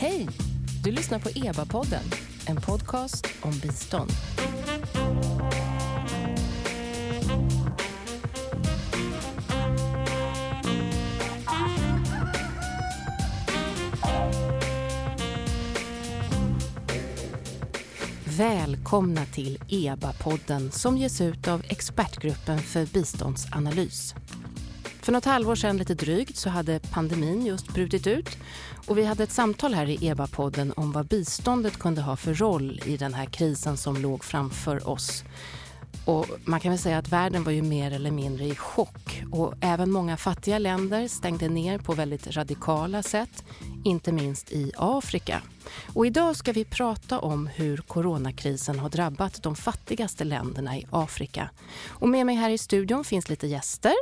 Hej! Du lyssnar på EBA-podden, en podcast om bistånd. Välkomna till EBA-podden som ges ut av Expertgruppen för biståndsanalys. För något halvår sedan lite drygt så hade pandemin just brutit ut och vi hade ett samtal här i EBA-podden om vad biståndet kunde ha för roll i den här krisen som låg framför oss. Och man kan väl säga att världen var ju mer eller mindre i chock och även många fattiga länder stängde ner på väldigt radikala sätt, inte minst i Afrika. Och idag ska vi prata om hur coronakrisen har drabbat de fattigaste länderna i Afrika. Och med mig här i studion finns lite gäster.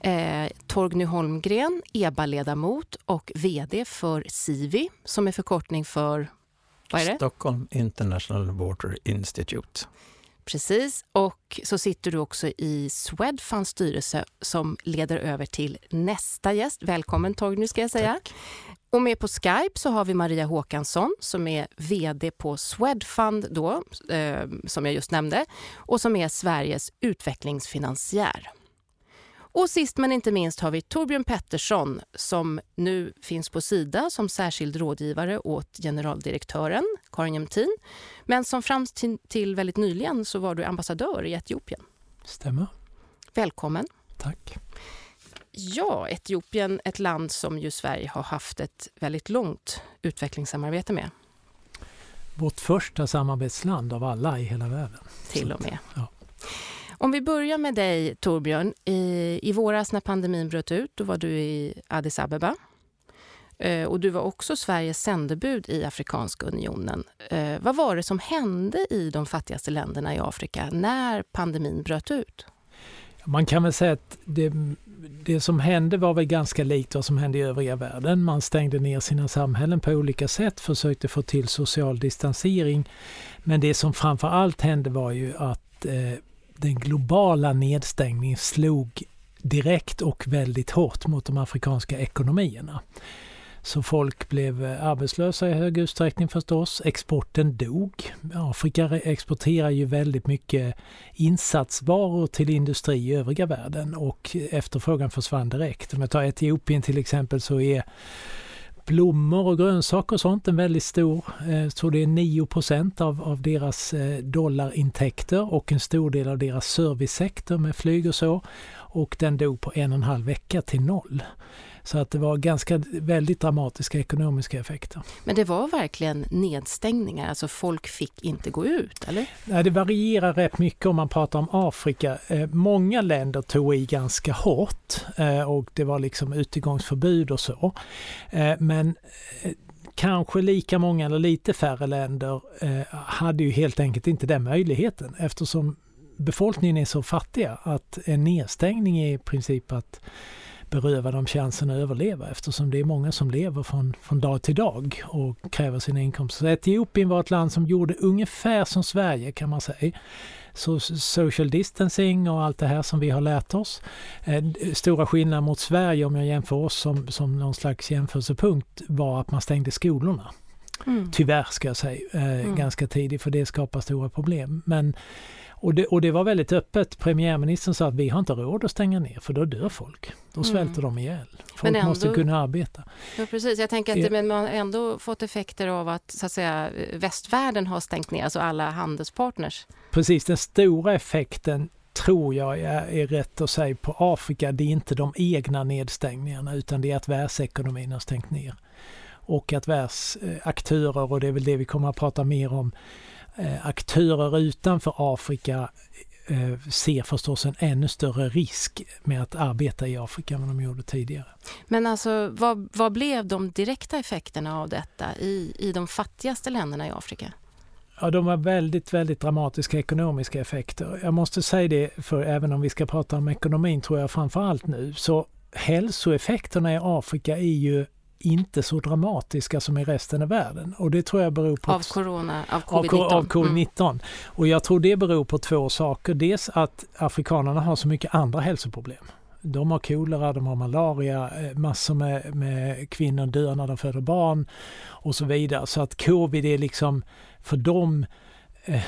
Eh, Torgny Holmgren, EBA-ledamot och VD för SIVI som är förkortning för vad är det? Stockholm International Water Institute. Precis, och så sitter du också i Swedfunds styrelse som leder över till nästa gäst. Välkommen Torgny ska jag säga. Tack. Och med på Skype så har vi Maria Håkansson som är VD på Swedfund då, eh, som jag just nämnde, och som är Sveriges utvecklingsfinansiär. Och sist men inte minst har vi Torbjörn Pettersson som nu finns på Sida som särskild rådgivare åt generaldirektören Karin Jämtin. Men som fram till, väldigt nyligen så var du ambassadör i Etiopien. Stämmer. Välkommen. Tack. Ja, Etiopien, ett land som ju Sverige har haft ett väldigt långt utvecklingssamarbete med. Vårt första samarbetsland av alla i hela världen. Till och med. Ja. Om vi börjar med dig Torbjörn. I, I våras när pandemin bröt ut, då var du i Addis Abeba. Eh, och du var också Sveriges sändebud i Afrikanska unionen. Eh, vad var det som hände i de fattigaste länderna i Afrika när pandemin bröt ut? Man kan väl säga att det, det som hände var väl ganska likt vad som hände i övriga världen. Man stängde ner sina samhällen på olika sätt, försökte få till social distansering. Men det som framför allt hände var ju att eh, den globala nedstängningen slog direkt och väldigt hårt mot de afrikanska ekonomierna. Så folk blev eh, arbetslösa i hög utsträckning förstås. Exporten dog. Afrika exporterar ju väldigt mycket insatsvaror till industri i övriga världen och efterfrågan försvann direkt. Om jag tar Etiopien till exempel så är blommor och grönsaker och sånt en väldigt stor, eh, jag tror det är 9 av, av deras eh, dollarintäkter och en stor del av deras servicesektor med flyg och så. Och den dog på en och en halv vecka till noll. Så att det var ganska väldigt dramatiska ekonomiska effekter. Men det var verkligen nedstängningar, alltså folk fick inte gå ut, eller? Nej, det varierar rätt mycket om man pratar om Afrika. Eh, många länder tog i ganska hårt eh, och det var liksom utegångsförbud och så. Eh, men kanske lika många eller lite färre länder hade ju helt enkelt inte den möjligheten eftersom befolkningen är så fattiga att en nedstängning är i princip att beröva dem chansen att överleva eftersom det är många som lever från, från dag till dag och kräver sina inkomster. Så Etiopien var ett land som gjorde ungefär som Sverige kan man säga. Så social distancing och allt det här som vi har lärt oss. Eh, stora skillnader mot Sverige om jag jämför oss som, som någon slags jämförelsepunkt var att man stängde skolorna. Mm. Tyvärr ska jag säga, eh, mm. ganska tidigt för det skapar stora problem. Men och det, och det var väldigt öppet. Premiärministern sa att vi har inte råd att stänga ner för då dör folk. Då svälter mm. de ihjäl. Folk ändå, måste kunna arbeta. Ja, precis. Jag tänker att det, men man har ändå fått effekter av att, så att säga, västvärlden har stängt ner, alltså alla handelspartners. Precis, den stora effekten tror jag är, rätt att säga på Afrika. Det är inte de egna nedstängningarna utan det är att världsekonomin har stängt ner. Och att världsaktörer, och det är väl det vi kommer att prata mer om, Eh, aktörer utanför Afrika eh, ser förstås en ännu större risk med att arbeta i Afrika än vad de gjorde tidigare. Men alltså vad, vad blev de direkta effekterna av detta i, i de fattigaste länderna i Afrika? Ja, de har väldigt, väldigt dramatiska ekonomiska effekter. Jag måste säga det, för även om vi ska prata om ekonomin tror jag framför allt nu, så hälsoeffekterna i Afrika är ju inte så dramatiska som i resten av världen. Och det tror jag beror på... Av corona, av covid-19. Av, covid-19. Mm. Och jag tror det beror på två saker. Dels att afrikanerna har så mycket andra hälsoproblem. De har kolera, de har malaria, eh, massor med, med kvinnor dör när de föder barn och så vidare. Så att covid är liksom för dem eh,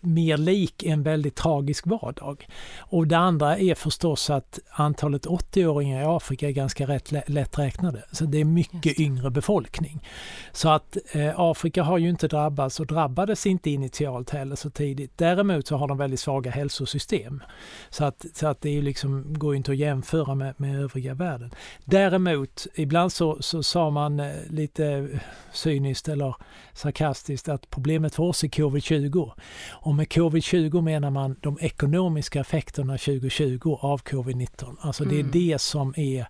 mer lik en väldigt tragisk vardag. Och det andra är förstås att antalet 80-åringar i Afrika är ganska rätt lätt räknade. Så det är mycket yngre befolkning. Så att eh, Afrika har ju inte drabbats och drabbades inte initialt heller så tidigt. Däremot så har de väldigt svaga hälsosystem. Så att, så att det är liksom, går inte att jämföra med, med övriga världen. Däremot, ibland så, så sa man eh, lite cyniskt eller sarkastiskt att problemet för oss är covid-20. Och med covid-20 menar man de ekonomiska effekterna 2020 av covid-19. Alltså det är mm. det som är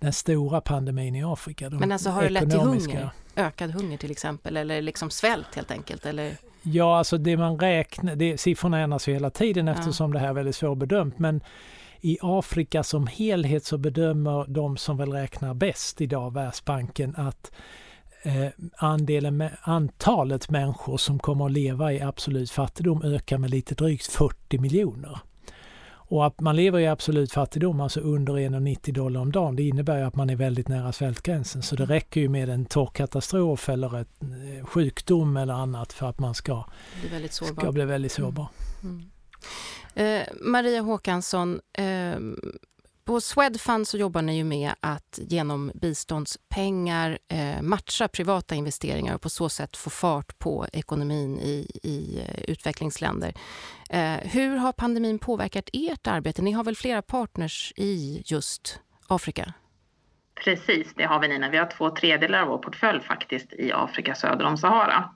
den stora pandemin i Afrika. Men alltså har det lett till hunger? Ökad hunger till exempel eller liksom svält helt enkelt? Eller? Ja, alltså det man räknar, det, siffrorna ändras ju hela tiden eftersom ja. det här är väldigt svårbedömt. Men i Afrika som helhet så bedömer de som väl räknar bäst idag, Världsbanken, att andelen, antalet människor som kommer att leva i absolut fattigdom ökar med lite drygt 40 miljoner. Och att man lever i absolut fattigdom, alltså under 1,90 dollar om dagen, det innebär att man är väldigt nära svältgränsen. Så det räcker ju med en torrkatastrof eller ett eh, sjukdom eller annat för att man ska bli väldigt sårbar. Ska bli väldigt sårbar. Mm. Mm. Eh, Maria Håkansson, eh, på Swedfund så jobbar ni ju med att genom biståndspengar eh, matcha privata investeringar och på så sätt få fart på ekonomin i, i eh, utvecklingsländer. Eh, hur har pandemin påverkat ert arbete? Ni har väl flera partners i just Afrika? Precis, det har vi Nina. Vi har två tredjedelar av vår portfölj faktiskt i Afrika söder om Sahara.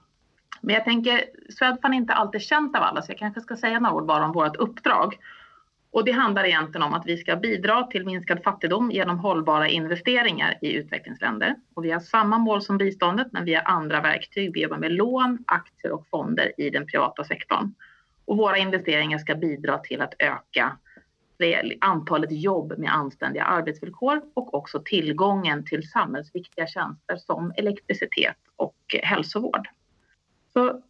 Men jag tänker, Swedfund är inte alltid känt av alla så jag kanske ska säga några ord bara om vårt uppdrag. Och det handlar egentligen om att vi ska bidra till minskad fattigdom genom hållbara investeringar i utvecklingsländer. Och vi har samma mål som biståndet, men vi har andra verktyg. Vi jobbar med lån, aktier och fonder i den privata sektorn. Och våra investeringar ska bidra till att öka antalet jobb med anständiga arbetsvillkor och också tillgången till samhällsviktiga tjänster som elektricitet och hälsovård. Så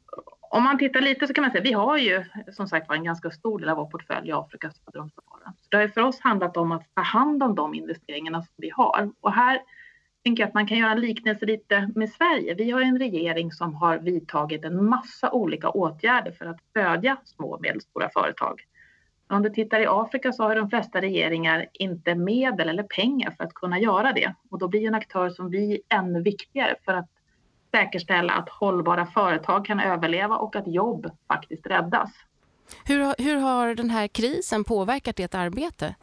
om man tittar lite så kan man säga vi har ju som sagt var en ganska stor del av vår portfölj i Afrika söder om Sahara. det har ju för oss handlat om att ta hand om de investeringarna som vi har. Och här tänker jag att man kan göra en liknelse lite med Sverige. Vi har en regering som har vidtagit en massa olika åtgärder för att stödja små och medelstora företag. Om du tittar i Afrika så har de flesta regeringar inte medel eller pengar för att kunna göra det. Och då blir en aktör som vi ännu viktigare för att säkerställa att hållbara företag kan överleva och att jobb faktiskt räddas. Hur, hur har den här krisen påverkat ert arbete?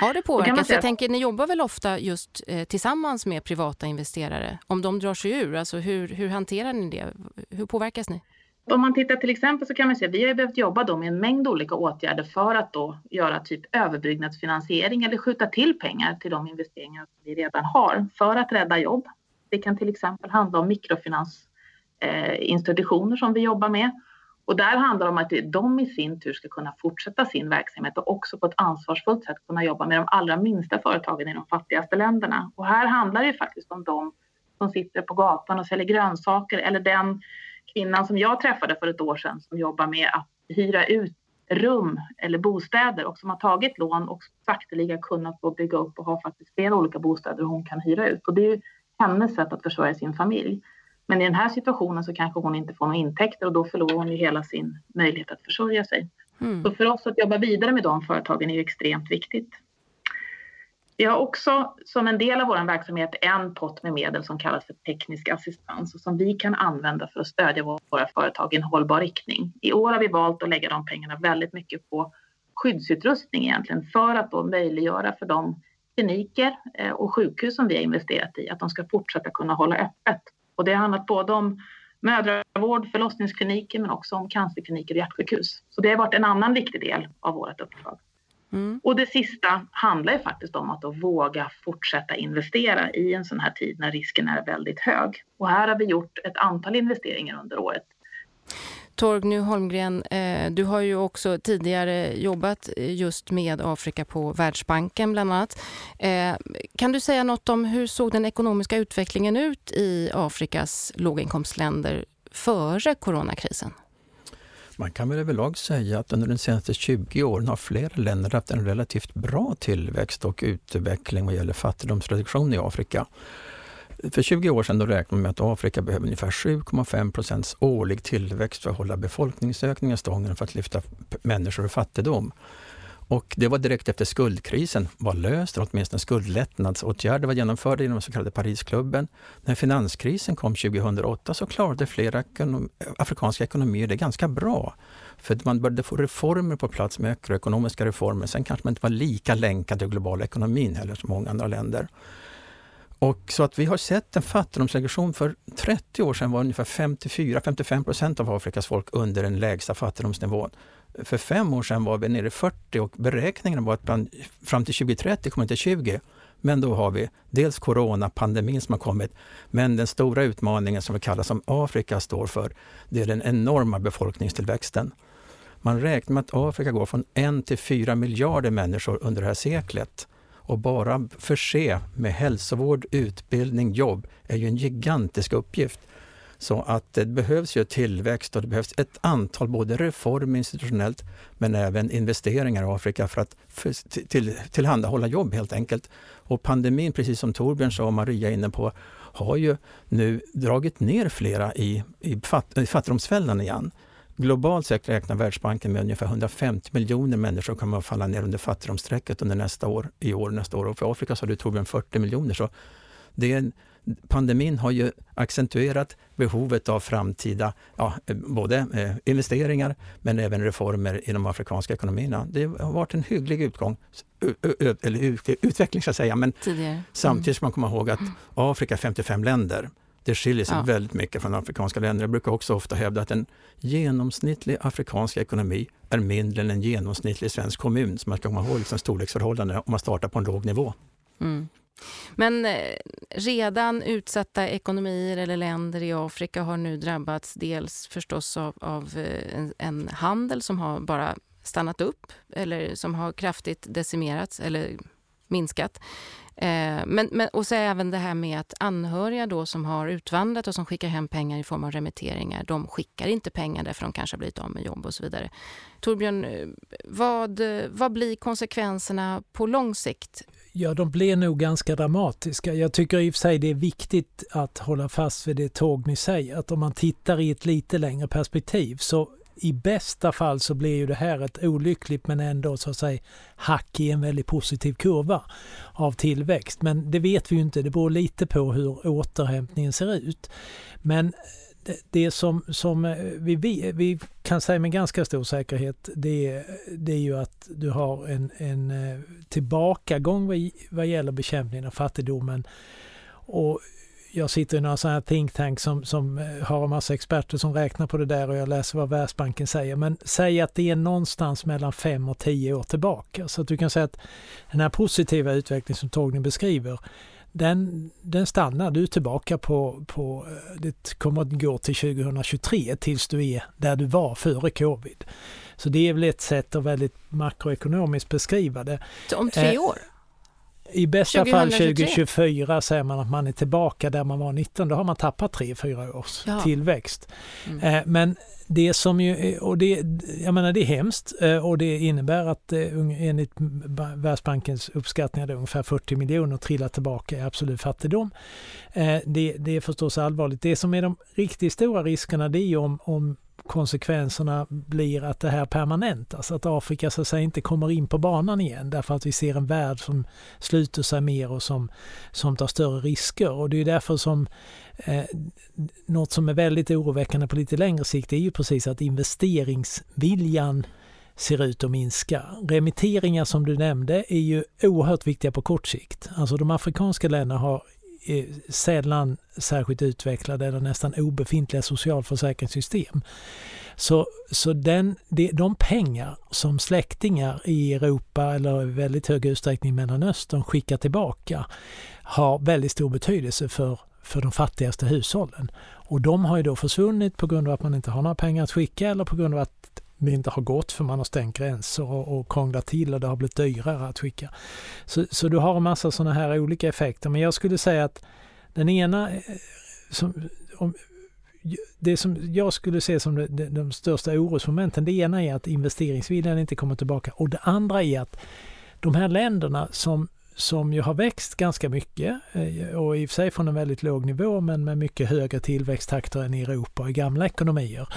Har det påverkat? Jag tänker, ni jobbar väl ofta just eh, tillsammans med privata investerare? Om de drar sig ur, alltså hur, hur hanterar ni det? Hur påverkas ni? Om man tittar till exempel så kan man att vi har behövt jobba då med en mängd olika åtgärder för att då göra typ överbyggnadsfinansiering eller skjuta till pengar till de investeringar som vi redan har för att rädda jobb. Det kan till exempel handla om mikrofinansinstitutioner eh, som vi jobbar med. Och där handlar det om att de i sin tur ska kunna fortsätta sin verksamhet och också på ett ansvarsfullt sätt kunna jobba med de allra minsta företagen i de fattigaste länderna. Och här handlar det faktiskt om de som sitter på gatan och säljer grönsaker eller den kvinnan som jag träffade för ett år sedan som jobbar med att hyra ut rum eller bostäder och som har tagit lån och sakteliga kunnat bygga upp och ha faktiskt flera olika bostäder hon kan hyra ut. Och det är hennes sätt att försörja sin familj. Men i den här situationen så kanske hon inte får några intäkter och då förlorar hon ju hela sin möjlighet att försörja sig. Mm. Så för oss att jobba vidare med de företagen är ju extremt viktigt. Vi har också som en del av vår verksamhet en pott med medel som kallas för teknisk assistans och som vi kan använda för att stödja våra företag i en hållbar riktning. I år har vi valt att lägga de pengarna väldigt mycket på skyddsutrustning egentligen för att då möjliggöra för de kliniker eh, och sjukhus som vi har investerat i, att de ska fortsätta kunna hålla öppet. Och det har handlat både om mödravård, förlossningskliniker men också om cancerkliniker och hjärtsjukhus. Så det har varit en annan viktig del av vårt uppdrag. Mm. Och det sista handlar ju faktiskt om att våga fortsätta investera i en sån här tid när risken är väldigt hög. Och här har vi gjort ett antal investeringar under året. Torgny Holmgren, eh, du har ju också tidigare jobbat eh, just med Afrika på Världsbanken bland annat. Eh, kan du säga något om hur såg den ekonomiska utvecklingen ut i Afrikas låginkomstländer före coronakrisen? Man kan väl överlag säga att under de senaste 20 åren har flera länder haft en relativt bra tillväxt och utveckling vad gäller fattigdomsreduktion i Afrika. För 20 år sedan då räknade man med att Afrika behöver ungefär 7,5 procents årlig tillväxt för att hålla befolkningsökningen stången för att lyfta människor ur fattigdom. Och det var direkt efter skuldkrisen var löst, eller åtminstone skuldlättnadsåtgärder var genomförda inom den så kallade Parisklubben. När finanskrisen kom 2008 så klarade flera ekonom afrikanska ekonomier det ganska bra. För man började få reformer på plats, makroekonomiska reformer. Sen kanske man inte var lika länkad till globala ekonomin heller som många andra länder. Och så att vi har sett en fattigdomsregression. För 30 år sedan var ungefär 54-55 procent av Afrikas folk under den lägsta fattigdomsnivån. För fem år sedan var vi nere i 40 och beräkningen var att bland, fram till 2030 kommer det till 20. Men då har vi dels coronapandemin som har kommit, men den stora utmaningen som vi kallar som Afrika står för, det är den enorma befolkningstillväxten. Man räknar med att Afrika går från en till fyra miljarder människor under det här seklet. Och bara förse med hälsovård, utbildning, jobb är ju en gigantisk uppgift. Så att det behövs ju tillväxt och det behövs ett antal både reformer institutionellt men även investeringar i Afrika för att för, till, tillhandahålla jobb helt enkelt. Och pandemin, precis som Torbjörn sa och Maria är inne på, har ju nu dragit ner flera i, i, fatt, i fattigdomsfällan igen. Globalt sett räknar Världsbanken med ungefär 150 miljoner människor kommer att falla ner under fattigdomsstrecket under nästa år, i år nästa år. Och för Afrika så har du Torbjörn 40 miljoner. Så det är pandemin har ju accentuerat behovet av framtida ja, både eh, investeringar men även reformer i de afrikanska ekonomierna. Det har varit en hygglig utgång, eller utveckling ska jag säga, men mm. samtidigt ska man komma ihåg att Afrika är 55 länder. Det skiljer sig ja. väldigt mycket från afrikanska länder. Jag brukar också ofta hävda att en genomsnittlig afrikansk ekonomi är mindre än en genomsnittlig svensk kommun. Så man ska komma ihåg liksom storleksförhållanden om man startar på en låg nivå. Mm. Men eh, redan utsatta ekonomier eller länder i Afrika har nu drabbats dels förstås av, av eh, en, en, handel som har bara stannat upp eller som har kraftigt decimerats eller minskat. Eh, men, men, och så även det här med att anhöriga då som har utvandrat och som skickar hem pengar i form av remitteringar, de skickar inte pengar därför de kanske har blivit av med jobb och så vidare. Torbjörn, eh, vad, vad blir konsekvenserna på lång sikt Ja, de blir nog ganska dramatiska. Jag tycker i och för sig det är viktigt att hålla fast vid det tåg ni säger. Att om man tittar i ett lite längre perspektiv så i bästa fall så blir ju det här ett olyckligt men ändå så att säga hack i en väldigt positiv kurva av tillväxt. Men det vet vi ju inte. Det beror lite på hur återhämtningen ser ut. Men eh, det som, som eh, vi, vi, vi, kan säga med ganska stor säkerhet det, det är ju att du har en, en eh, tillbakagång vad, vad gäller bekämpningen av fattigdomen. Och jag sitter i några sådana här think tanks som, som eh, har en massa experter som räknar på det där och jag läser vad Världsbanken säger. Men säg att det är någonstans mellan fem och tio år tillbaka. Så att du kan säga att den här positiva utvecklingen som Torgny beskriver den, den stannar du tillbaka på, på, eh, det kommer att gå till 2023 tills du är där du var före covid. Så det är väl ett sätt att väldigt makroekonomiskt beskriva det. Så om tre eh, år? I bästa 2023. fall 2024 säger man att man är tillbaka där man var 19. Då har man tappat 3-4 års ja. tillväxt. Mm. Eh, men det som ju, och det, jag menar det är hemskt eh, och det innebär att eh, enligt Världsbankens uppskattningar det ungefär 40 miljoner trillar tillbaka i absolut fattigdom. Det, det är förstås allvarligt. Det som är de riktigt stora riskerna det är ju om, om konsekvenserna blir att det här permanentas, alltså att Afrika så att säga inte kommer in på banan igen därför att vi ser en värld som sluter sig mer och som, som tar större risker. Och det är därför som eh, något som är väldigt oroväckande på lite längre sikt är ju precis att investeringsviljan ser ut att minska. Remitteringar som du nämnde är ju oerhört viktiga på kort sikt. Alltså de afrikanska länderna har Eh, sällan särskilt utvecklade eller nästan obefintliga socialförsäkringssystem. Så, så den, de pengar som släktingar i Europa eller i väldigt hög utsträckning i Mellanöstern skickar tillbaka har väldigt stor betydelse för, för de fattigaste hushållen. Och de har ju då försvunnit på grund av att man inte har några pengar att skicka eller på grund av att det inte har gått för man har stängt gränser och, och krånglat till och det har blivit dyrare att skicka. Så, så du har en massa sådana här olika effekter. Men jag skulle säga att den ena, eh, som, om, det som jag skulle se som de, de, de största orosmomenten, det ena är att investeringsviljan inte kommer tillbaka och det andra är att de här länderna som som ju har växt ganska mycket eh, och i och för sig från en väldigt låg nivå men med mycket högre tillväxttakter än i Europa och i gamla ekonomier.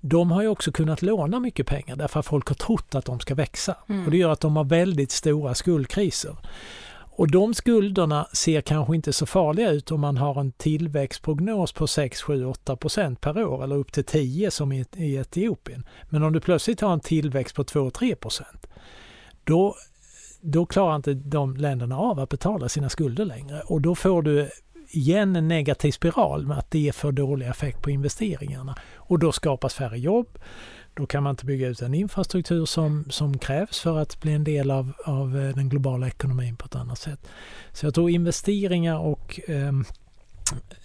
De har ju också kunnat låna mycket pengar därför att folk har trott att de ska växa. Mm. Och det gör att de har väldigt stora skuldkriser. Och de skulderna ser kanske inte så farliga ut om man har en tillväxtprognos på 6, 7, 8 procent per år eller upp till 10 som i, i Etiopien. Men om du plötsligt har en tillväxt på 2-3 procent, då, då klarar inte de länderna av att betala sina skulder längre och då får du igen en negativ spiral med att det är för dålig effekt på investeringarna och då skapas färre jobb. Då kan man inte bygga ut en infrastruktur som, som krävs för att bli en del av, av eh, den globala ekonomin på ett annat sätt. Så jag tror investeringar och, ehm,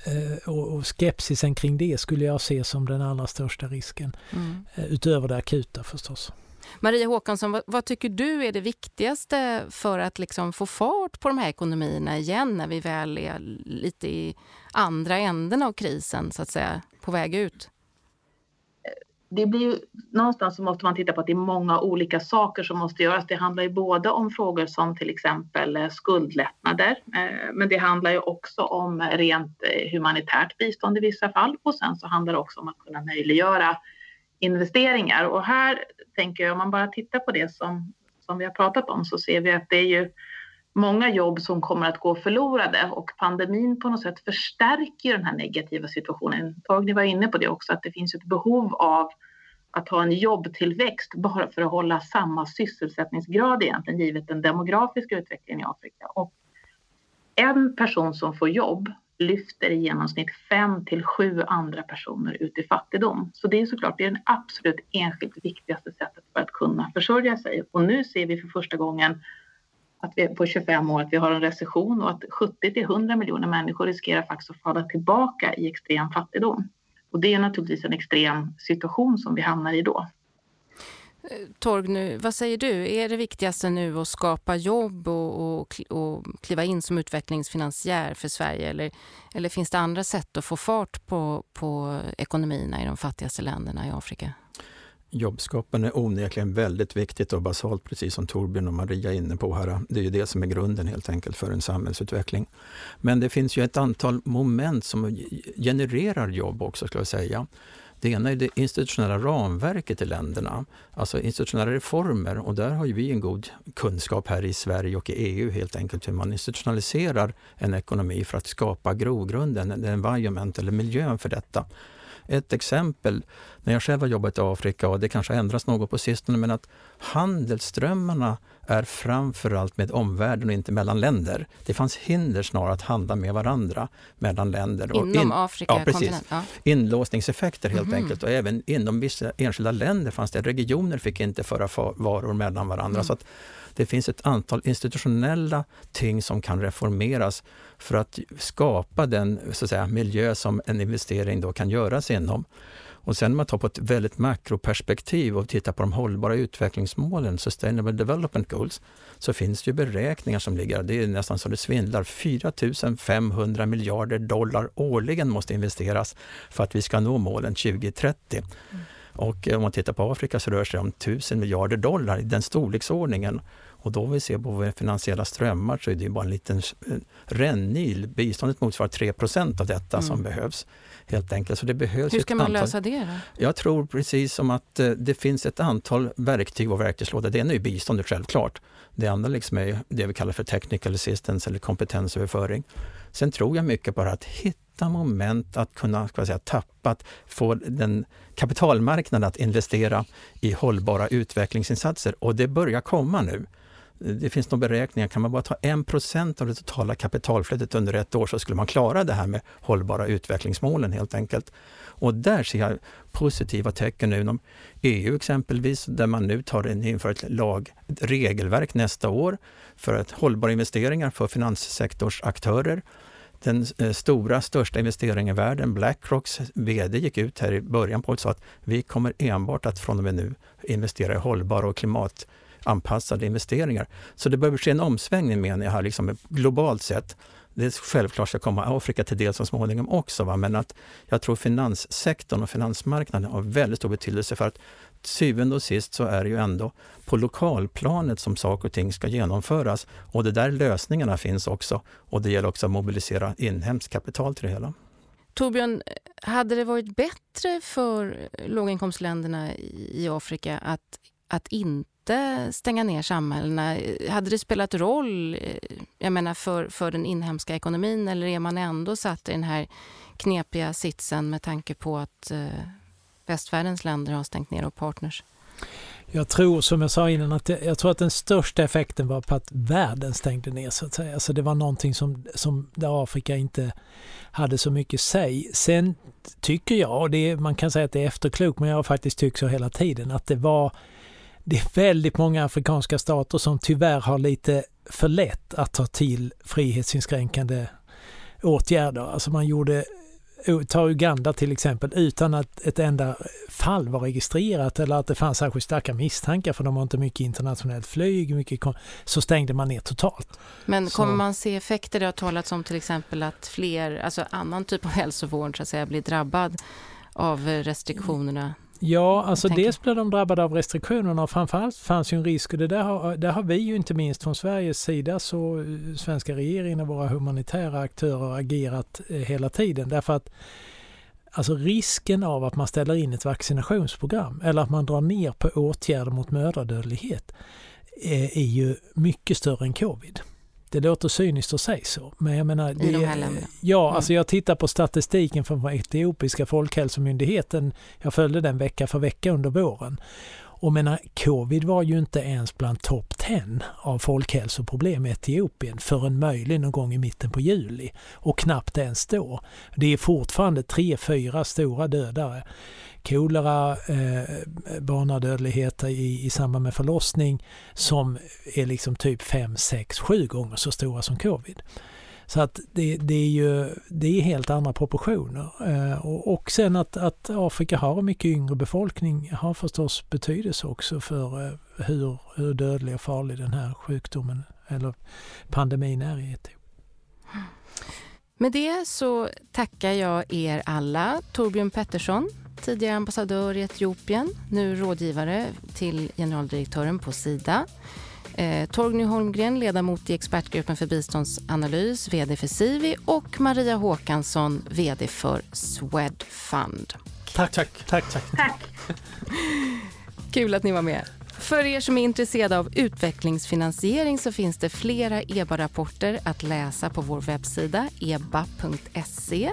eh, och skepsisen kring det skulle jag se som den allra största risken. Mm. Eh, utöver det akuta förstås. Maria Håkansson, vad, vad, tycker du är det viktigaste för att liksom få fart på de här ekonomierna igen när vi väl är lite i andra änden av krisen, så att säga, på väg ut? det blir ju, någonstans så måste man titta på att det är många olika saker som måste göras. Det handlar ju både om frågor som till exempel eh, skuldlättnader, eh, men det handlar ju också om rent eh, humanitärt bistånd i vissa fall och sen så handlar det också om att kunna möjliggöra investeringar. Och här tänker jag, om man bara tittar på det som, som vi har pratat om så ser vi att det är ju många jobb som kommer att gå förlorade och pandemin på något sätt förstärker den här negativa situationen. Torgny var inne på det också, att det finns ett behov av att ha en jobbtillväxt bara för att hålla samma sysselsättningsgrad egentligen givet den demografiska utvecklingen i Afrika. Och en person som får jobb lyfter i genomsnitt fem till sju andra personer ut i fattigdom. Så det är såklart det är den absolut enskilt viktigaste sättet för att kunna försörja sig. Och nu ser vi för första gången att vi på 25 år att vi har en recession och att 70 till 100 miljoner människor riskerar faktiskt att falla tillbaka i extrem fattigdom. Och det är naturligtvis en extrem situation som vi hamnar i då. Torg, nu, vad säger du? Är det viktigaste nu att skapa jobb och, och, och kliva in som utvecklingsfinansiär för Sverige? Eller, eller finns det andra sätt att få fart på, på ekonomierna i de fattigaste länderna i Afrika? Jobbskapande är onekligen väldigt viktigt och basalt, precis som Torbjörn och Maria är inne på här. Det är ju det som är grunden helt enkelt för en samhällsutveckling. Men det finns ju ett antal moment som genererar jobb också, skulle jag säga. Det ena är det institutionella ramverket i länderna, alltså institutionella reformer och där har ju vi en god kunskap här i Sverige och i EU helt enkelt hur man institutionaliserar en ekonomi för att skapa grogrunden, environment eller miljön för detta. Ett exempel, när jag själv har jobbat i Afrika, och det kanske har ändrats något på sistone, men att handelsströmmarna är framförallt med omvärlden och inte mellan länder. Det fanns hinder snarare att handla med varandra mellan länder. Inom in, Afrika? Ja, precis. Ja. Inlåsningseffekter helt mm. enkelt och även inom vissa enskilda länder fanns det regioner fick inte föra varor mellan varandra. Mm. Så att det finns ett antal institutionella ting som kan reformeras för att skapa den så att säga, miljö som en investering då kan göras inom. Och sen om man tar på ett väldigt makroperspektiv och tittar på de hållbara utvecklingsmålen, Sustainable Development Goals, så finns det ju beräkningar som ligger, det är nästan så det svindlar, 4 500 miljarder dollar årligen måste investeras för att vi ska nå målen 2030. Mm. Och om man tittar på Afrika så rör det sig om 1000 miljarder dollar i den storleksordningen. Och då vi ser på våra finansiella strömmar så är det bara en liten rännil. Biståndet motsvarar 3% av detta mm. som behövs. Helt enkelt. Så det behövs Hur ska man antal... lösa det då? Jag tror precis som att eh, det finns ett antal verktyg och verktygslådor. Det ena är biståndet självklart. Det andra liksom är det vi kallar för technical assistance eller kompetensöverföring. Sen tror jag mycket på att hitta moment att kunna ska säga, tappa, att få den kapitalmarknaden att investera i hållbara utvecklingsinsatser och det börjar komma nu det finns några beräkningar, kan man bara ta 1% av det totala kapitalflödet under ett år så skulle man klara det här med hållbara utvecklingsmålen helt enkelt. Och där ser jag positiva tecken nu inom EU exempelvis, där man nu tar in, inför ett lag, ett regelverk nästa år för att hållbara investeringar för finanssektorsaktörer. Den eh, stora, största investeringen i världen, Blackrocks VD gick ut här i början på och sa att vi kommer enbart att från och med nu investera i hållbara och klimat anpassade investeringar. Så det behöver ske en omsvängning menar jag här, liksom globalt sett, det självklart ska komma Afrika till del så småningom också. Va? Men att jag tror finanssektorn och finansmarknaden har väldigt stor betydelse för att syvende och sist så är det ju ändå på lokalplanet som saker och ting ska genomföras. Och det där lösningarna finns också. Och det gäller också att mobilisera inhemskt kapital till det hela. Torbjörn, hade det varit bättre för låginkomstländerna i Afrika att, att inte stänga ner samhällena? Hade det spelat roll eh, jag menar, för, för den inhemska ekonomin eller är man ändå satt i den här knepiga sitsen med tanke på att eh, västvärldens länder har stängt ner och partners? Jag tror, som jag sa innan, att det, jag tror att den största effekten var på att världen stängde ner så att säga. Alltså det var någonting som, som där Afrika inte hade så mycket sig. Sen tycker jag, och det, man kan säga att det är efterklokt, men jag har faktiskt tyckt så hela tiden, att det var det är väldigt många afrikanska stater som tyvärr har lite för lätt att ta till frihetsinskränkande åtgärder. Alltså man gjorde ta Uganda till exempel utan att ett enda fall var registrerat eller att det fanns särskilt starka misstankar för de har inte mycket internationellt flyg, mycket så stängde man ner totalt. Men kommer så. man se effekter? Det har talats om till exempel att fler, alltså annan typ av hälsovård så att säga, blir drabbad av restriktionerna? Ja, alltså dels blir de drabbade av restriktionerna och framförallt fanns ju en risk och det där har, där har vi ju inte minst från Sveriges sida så eh, svenska regeringen och våra humanitära aktörer agerat eh, hela tiden därför att Alltså risken av att man ställer in ett vaccinationsprogram eller att man drar ner på åtgärder mot mödradödlighet är, eh, är ju mycket större än covid. Det låter cyniskt att säga så, men jag menar... Det, I de här länderna? Ja, mm. alltså jag tittar på statistiken från etiopiska folkhälsomyndigheten. Jag följde den vecka för vecka under våren. Och menar, covid var ju inte ens bland topp 10 av folkhälsoproblem i Etiopien förrän möjligen någon gång i mitten på juli. Och knappt ens då. Det är fortfarande tre, fyra stora dödare kolera, eh, barnadödlighet i, i samband med förlossning som är liksom typ 5, 6, 7 gånger så stora som covid. Så att det, det, är ju det är helt andra proportioner. Eh, och, och sen att, att Afrika har en mycket yngre befolkning har förstås betydelse också för eh, hur, hur dödlig och farlig den här sjukdomen eller pandemin är i Etiopien. Med det så tackar jag er alla. Torbjörn Pettersson, tidigare ambassadör i Etiopien, nu rådgivare till generaldirektören på Sida. Eh, Torgny Holmgren, ledamot i expertgruppen för biståndsanalys, vd för Sivi och Maria Håkansson, vd för Swedfund. Tack, tack, tack. tack. tack. Kul att ni var med. För er som är intresserade av utvecklingsfinansiering så finns det flera EBA-rapporter att läsa på vår webbsida eba.se.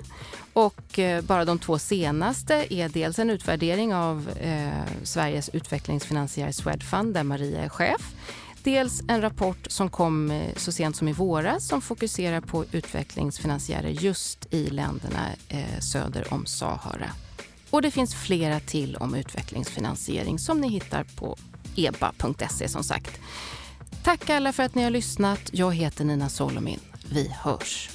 Och eh, bara de två senaste är dels en utvärdering av eh, Sveriges utvecklingsfinansiär Swedfund där Maria är chef. Dels en rapport som kom eh, så sent som i våras som fokuserar på utvecklingsfinansiärer just i länderna eh, söder om Sahara. Och det finns flera till om utvecklingsfinansiering som ni hittar på eba.se som sagt. Tack alla för att ni har lyssnat. Jag heter Nina Solomin. Vi hörs.